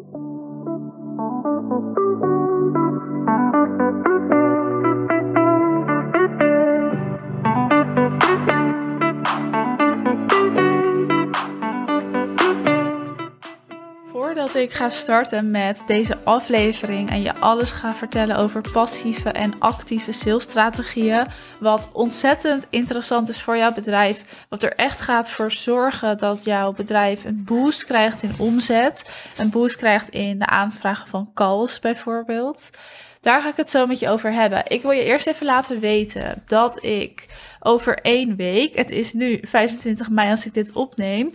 Thank you. Ik ga starten met deze aflevering en je alles ga vertellen over passieve en actieve salesstrategieën, wat ontzettend interessant is voor jouw bedrijf, wat er echt gaat voor zorgen dat jouw bedrijf een boost krijgt in omzet, een boost krijgt in de aanvragen van calls bijvoorbeeld. Daar ga ik het zo met je over hebben. Ik wil je eerst even laten weten dat ik over één week, het is nu 25 mei als ik dit opneem,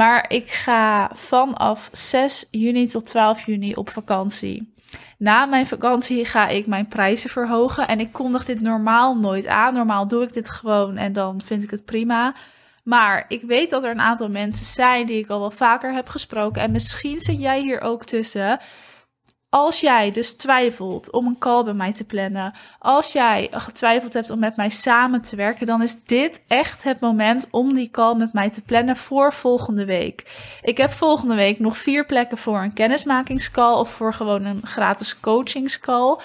maar ik ga vanaf 6 juni tot 12 juni op vakantie. Na mijn vakantie ga ik mijn prijzen verhogen en ik kondig dit normaal nooit aan. Normaal doe ik dit gewoon en dan vind ik het prima. Maar ik weet dat er een aantal mensen zijn die ik al wel vaker heb gesproken. En misschien zit jij hier ook tussen. Als jij dus twijfelt om een call bij mij te plannen, als jij getwijfeld hebt om met mij samen te werken, dan is dit echt het moment om die call met mij te plannen voor volgende week. Ik heb volgende week nog vier plekken voor een kennismakingscall of voor gewoon een gratis coachingscall.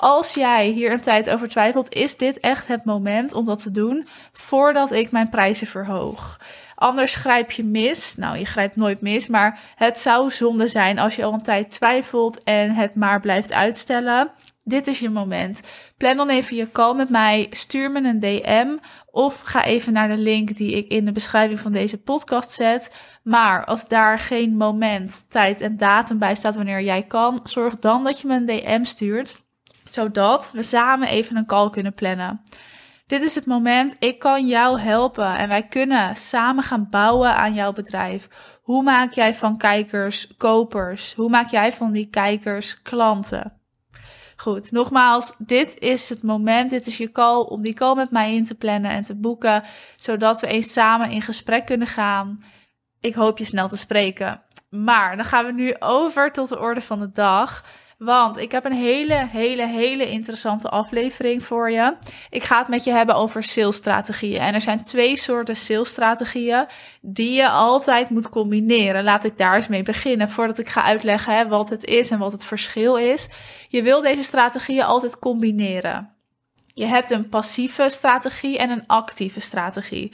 Als jij hier een tijd over twijfelt, is dit echt het moment om dat te doen voordat ik mijn prijzen verhoog. Anders grijp je mis. Nou, je grijpt nooit mis, maar het zou zonde zijn als je al een tijd twijfelt en het maar blijft uitstellen. Dit is je moment. Plan dan even je call met mij. Stuur me een DM of ga even naar de link die ik in de beschrijving van deze podcast zet. Maar als daar geen moment, tijd en datum bij staat wanneer jij kan, zorg dan dat je me een DM stuurt, zodat we samen even een call kunnen plannen. Dit is het moment, ik kan jou helpen en wij kunnen samen gaan bouwen aan jouw bedrijf. Hoe maak jij van kijkers kopers? Hoe maak jij van die kijkers klanten? Goed, nogmaals, dit is het moment, dit is je call om die call met mij in te plannen en te boeken, zodat we eens samen in gesprek kunnen gaan. Ik hoop je snel te spreken. Maar dan gaan we nu over tot de orde van de dag. Want ik heb een hele, hele, hele interessante aflevering voor je. Ik ga het met je hebben over salesstrategieën. En er zijn twee soorten salesstrategieën die je altijd moet combineren. Laat ik daar eens mee beginnen voordat ik ga uitleggen hè, wat het is en wat het verschil is. Je wil deze strategieën altijd combineren. Je hebt een passieve strategie en een actieve strategie.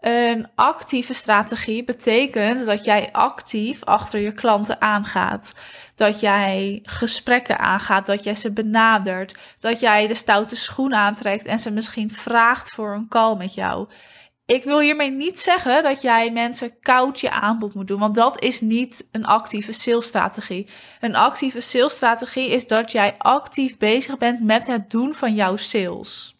Een actieve strategie betekent dat jij actief achter je klanten aangaat. Dat jij gesprekken aangaat, dat jij ze benadert, dat jij de stoute schoen aantrekt en ze misschien vraagt voor een call met jou. Ik wil hiermee niet zeggen dat jij mensen koud je aanbod moet doen, want dat is niet een actieve salesstrategie. Een actieve salesstrategie is dat jij actief bezig bent met het doen van jouw sales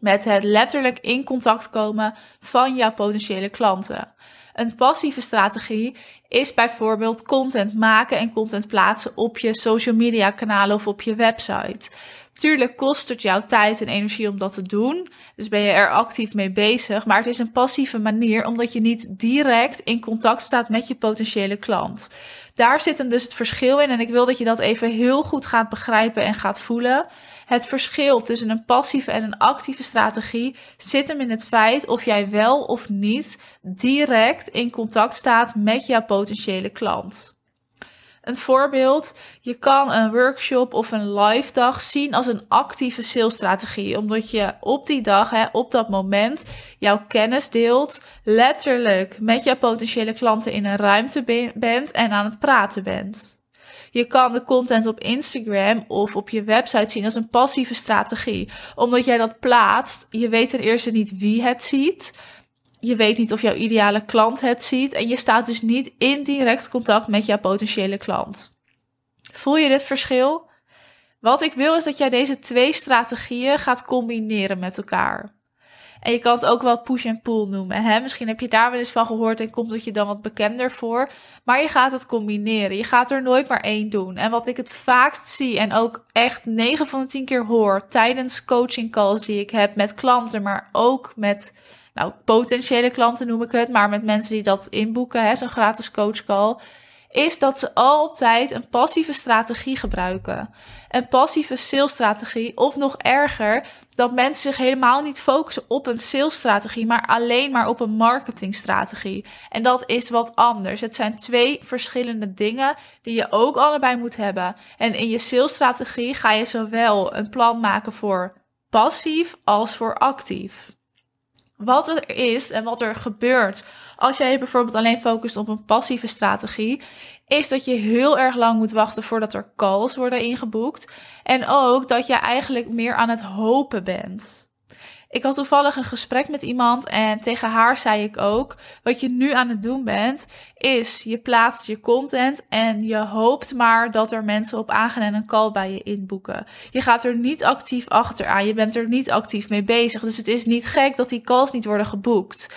met het letterlijk in contact komen van jouw potentiële klanten. Een passieve strategie is bijvoorbeeld content maken en content plaatsen op je social media kanalen of op je website. Tuurlijk kost het jouw tijd en energie om dat te doen. Dus ben je er actief mee bezig. Maar het is een passieve manier omdat je niet direct in contact staat met je potentiële klant. Daar zit hem dus het verschil in. En ik wil dat je dat even heel goed gaat begrijpen en gaat voelen. Het verschil tussen een passieve en een actieve strategie zit hem in het feit of jij wel of niet direct in contact staat met jouw potentiële klant. Een voorbeeld, je kan een workshop of een live dag zien als een actieve salesstrategie, omdat je op die dag, hè, op dat moment, jouw kennis deelt, letterlijk met jouw potentiële klanten in een ruimte bent en aan het praten bent. Je kan de content op Instagram of op je website zien als een passieve strategie. Omdat jij dat plaatst, je weet ten eerste niet wie het ziet. Je weet niet of jouw ideale klant het ziet. En je staat dus niet in direct contact met jouw potentiële klant. Voel je dit verschil? Wat ik wil is dat jij deze twee strategieën gaat combineren met elkaar. En je kan het ook wel push en pull noemen. Misschien heb je daar wel eens van gehoord en komt het je dan wat bekender voor. Maar je gaat het combineren. Je gaat er nooit maar één doen. En wat ik het vaakst zie en ook echt 9 van de 10 keer hoor tijdens coaching calls die ik heb met klanten, maar ook met nou, potentiële klanten noem ik het, maar met mensen die dat inboeken, zo'n gratis coach call is dat ze altijd een passieve strategie gebruiken. Een passieve salesstrategie, of nog erger, dat mensen zich helemaal niet focussen op een salesstrategie, maar alleen maar op een marketingstrategie. En dat is wat anders. Het zijn twee verschillende dingen die je ook allebei moet hebben. En in je salesstrategie ga je zowel een plan maken voor passief als voor actief. Wat er is en wat er gebeurt als jij bijvoorbeeld alleen focust op een passieve strategie, is dat je heel erg lang moet wachten voordat er calls worden ingeboekt. En ook dat je eigenlijk meer aan het hopen bent. Ik had toevallig een gesprek met iemand en tegen haar zei ik ook: wat je nu aan het doen bent, is je plaatst je content en je hoopt maar dat er mensen op aangaan en een call bij je inboeken. Je gaat er niet actief achteraan, je bent er niet actief mee bezig. Dus het is niet gek dat die calls niet worden geboekt.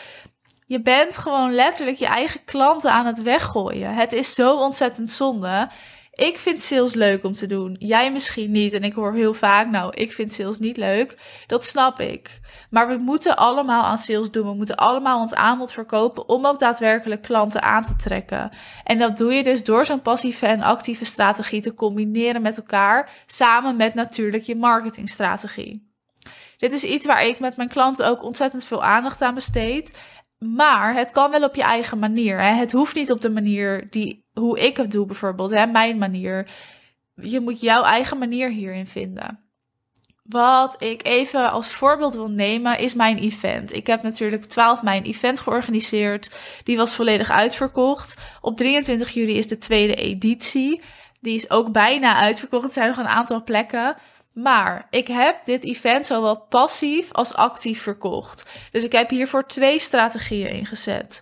Je bent gewoon letterlijk je eigen klanten aan het weggooien. Het is zo ontzettend zonde. Ik vind sales leuk om te doen. Jij misschien niet. En ik hoor heel vaak, nou, ik vind sales niet leuk. Dat snap ik. Maar we moeten allemaal aan sales doen. We moeten allemaal ons aanbod verkopen om ook daadwerkelijk klanten aan te trekken. En dat doe je dus door zo'n passieve en actieve strategie te combineren met elkaar. Samen met natuurlijk je marketingstrategie. Dit is iets waar ik met mijn klanten ook ontzettend veel aandacht aan besteed. Maar het kan wel op je eigen manier. Hè? Het hoeft niet op de manier die, hoe ik het doe bijvoorbeeld, hè? mijn manier. Je moet jouw eigen manier hierin vinden. Wat ik even als voorbeeld wil nemen is mijn event. Ik heb natuurlijk 12 mijn event georganiseerd. Die was volledig uitverkocht. Op 23 juli is de tweede editie. Die is ook bijna uitverkocht. Er zijn nog een aantal plekken. Maar ik heb dit event zowel passief als actief verkocht. Dus ik heb hiervoor twee strategieën ingezet.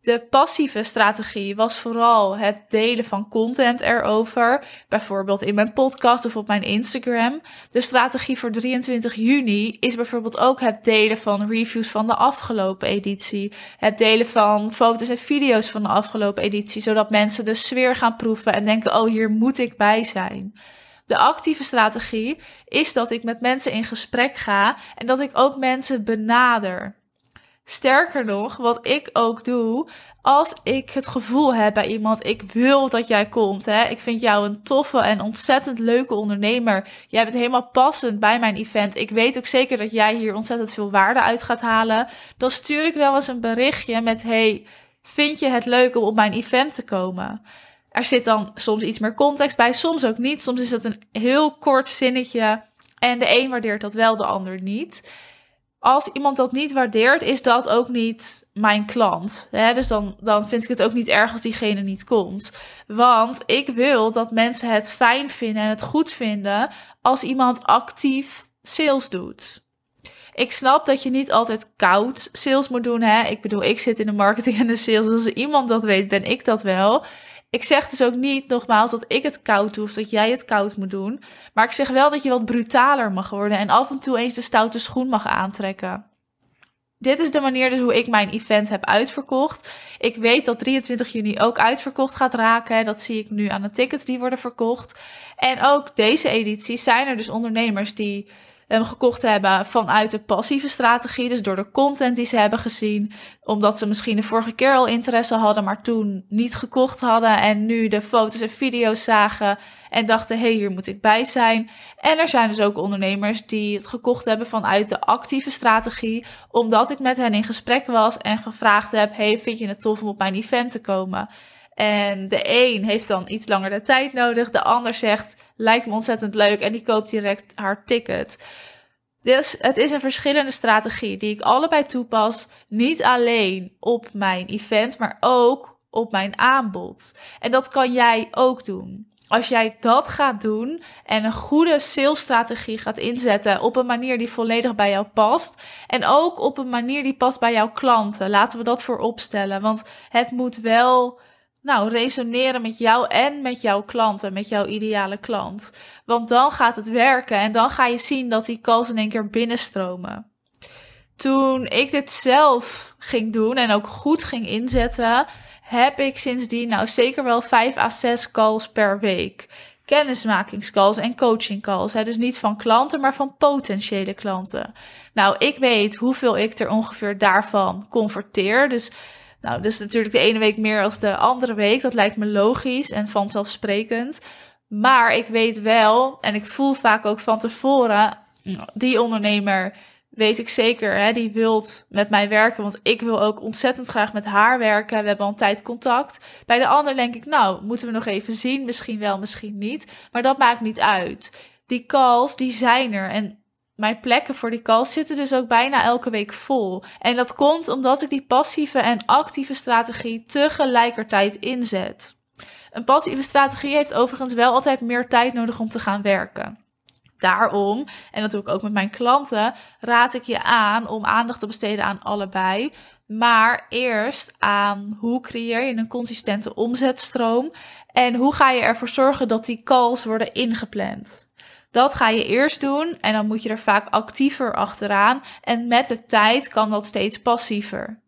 De passieve strategie was vooral het delen van content erover, bijvoorbeeld in mijn podcast of op mijn Instagram. De strategie voor 23 juni is bijvoorbeeld ook het delen van reviews van de afgelopen editie, het delen van foto's en video's van de afgelopen editie, zodat mensen de sfeer gaan proeven en denken: oh, hier moet ik bij zijn. De actieve strategie is dat ik met mensen in gesprek ga en dat ik ook mensen benader. Sterker nog, wat ik ook doe, als ik het gevoel heb bij iemand, ik wil dat jij komt. Hè? Ik vind jou een toffe en ontzettend leuke ondernemer. Jij bent helemaal passend bij mijn event. Ik weet ook zeker dat jij hier ontzettend veel waarde uit gaat halen. Dan stuur ik wel eens een berichtje met: Hey, vind je het leuk om op mijn event te komen? Er zit dan soms iets meer context bij, soms ook niet. Soms is het een heel kort zinnetje en de een waardeert dat wel, de ander niet. Als iemand dat niet waardeert, is dat ook niet mijn klant. Hè? Dus dan, dan vind ik het ook niet erg als diegene niet komt. Want ik wil dat mensen het fijn vinden en het goed vinden als iemand actief sales doet. Ik snap dat je niet altijd koud sales moet doen. Hè? Ik bedoel, ik zit in de marketing en de sales. Als iemand dat weet, ben ik dat wel. Ik zeg dus ook niet nogmaals dat ik het koud doe of dat jij het koud moet doen. Maar ik zeg wel dat je wat brutaler mag worden en af en toe eens de stoute schoen mag aantrekken. Dit is de manier dus hoe ik mijn event heb uitverkocht. Ik weet dat 23 juni ook uitverkocht gaat raken. Dat zie ik nu aan de tickets die worden verkocht. En ook deze editie zijn er dus ondernemers die um, gekocht hebben vanuit de passieve strategie. Dus door de content die ze hebben gezien. Omdat ze misschien de vorige keer al interesse hadden, maar toen niet gekocht hadden. En nu de foto's en video's zagen en dachten: hé, hey, hier moet ik bij zijn. En er zijn dus ook ondernemers die het gekocht hebben vanuit de actieve strategie. Omdat ik met hen in gesprek was en gevraagd heb: hey, vind je het tof om op mijn event te komen? En de een heeft dan iets langer de tijd nodig. De ander zegt, lijkt me ontzettend leuk. En die koopt direct haar ticket. Dus het is een verschillende strategie die ik allebei toepas. Niet alleen op mijn event, maar ook op mijn aanbod. En dat kan jij ook doen. Als jij dat gaat doen en een goede salesstrategie gaat inzetten op een manier die volledig bij jou past en ook op een manier die past bij jouw klanten, laten we dat voorop stellen. Want het moet wel nou, resoneren met jou en met jouw klanten, met jouw ideale klant. Want dan gaat het werken en dan ga je zien dat die calls in één keer binnenstromen. Toen ik dit zelf ging doen en ook goed ging inzetten, heb ik sindsdien nou zeker wel 5 à 6 calls per week. Kennismakingscalls en coachingcalls. Dus niet van klanten, maar van potentiële klanten. Nou, ik weet hoeveel ik er ongeveer daarvan converteer. Dus Nou, dus natuurlijk de ene week meer als de andere week. Dat lijkt me logisch en vanzelfsprekend. Maar ik weet wel, en ik voel vaak ook van tevoren, die ondernemer weet ik zeker, hè, die wilt met mij werken. Want ik wil ook ontzettend graag met haar werken. We hebben al tijd contact. Bij de ander denk ik, nou, moeten we nog even zien. Misschien wel, misschien niet. Maar dat maakt niet uit. Die calls, die zijn er. En mijn plekken voor die calls zitten dus ook bijna elke week vol. En dat komt omdat ik die passieve en actieve strategie tegelijkertijd inzet. Een passieve strategie heeft overigens wel altijd meer tijd nodig om te gaan werken. Daarom, en dat doe ik ook met mijn klanten, raad ik je aan om aandacht te besteden aan allebei. Maar eerst aan hoe creëer je een consistente omzetstroom en hoe ga je ervoor zorgen dat die calls worden ingepland. Dat ga je eerst doen en dan moet je er vaak actiever achteraan. En met de tijd kan dat steeds passiever.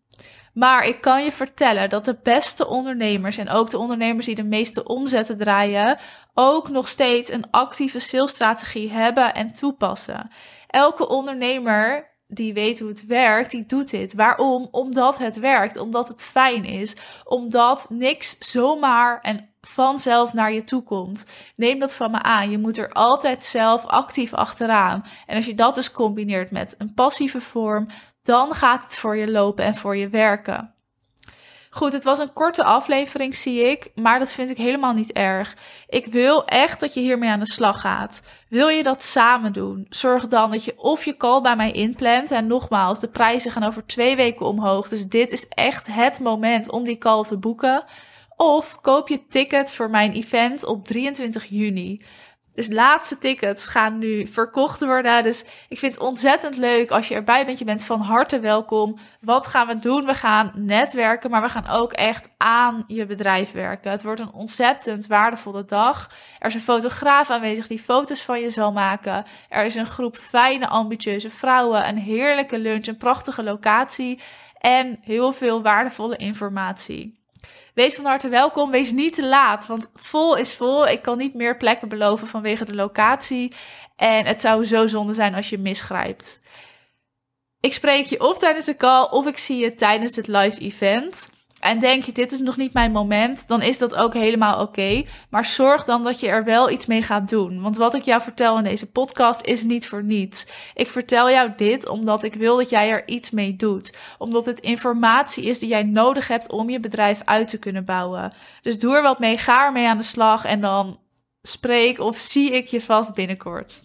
Maar ik kan je vertellen dat de beste ondernemers en ook de ondernemers die de meeste omzetten draaien, ook nog steeds een actieve salesstrategie hebben en toepassen. Elke ondernemer die weet hoe het werkt, die doet dit. Waarom? Omdat het werkt, omdat het fijn is, omdat niks zomaar en vanzelf naar je toe komt. Neem dat van me aan. Je moet er altijd zelf actief achteraan. En als je dat dus combineert met een passieve vorm, dan gaat het voor je lopen en voor je werken. Goed, het was een korte aflevering, zie ik, maar dat vind ik helemaal niet erg. Ik wil echt dat je hiermee aan de slag gaat. Wil je dat samen doen? Zorg dan dat je of je call bij mij inplant. En nogmaals, de prijzen gaan over twee weken omhoog. Dus dit is echt het moment om die call te boeken. Of koop je ticket voor mijn event op 23 juni. Dus laatste tickets gaan nu verkocht worden. Dus ik vind het ontzettend leuk als je erbij bent. Je bent van harte welkom. Wat gaan we doen? We gaan netwerken, maar we gaan ook echt aan je bedrijf werken. Het wordt een ontzettend waardevolle dag. Er is een fotograaf aanwezig die foto's van je zal maken. Er is een groep fijne, ambitieuze vrouwen. Een heerlijke lunch, een prachtige locatie. En heel veel waardevolle informatie. Wees van harte welkom. Wees niet te laat, want vol is vol. Ik kan niet meer plekken beloven vanwege de locatie. En het zou zo zonde zijn als je misgrijpt. Ik spreek je of tijdens de call of ik zie je tijdens het live event en denk je, dit is nog niet mijn moment, dan is dat ook helemaal oké. Maar zorg dan dat je er wel iets mee gaat doen. Want wat ik jou vertel in deze podcast is niet voor niets. Ik vertel jou dit omdat ik wil dat jij er iets mee doet. Omdat het informatie is die jij nodig hebt om je bedrijf uit te kunnen bouwen. Dus doe er wat mee, ga ermee aan de slag en dan spreek of zie ik je vast binnenkort.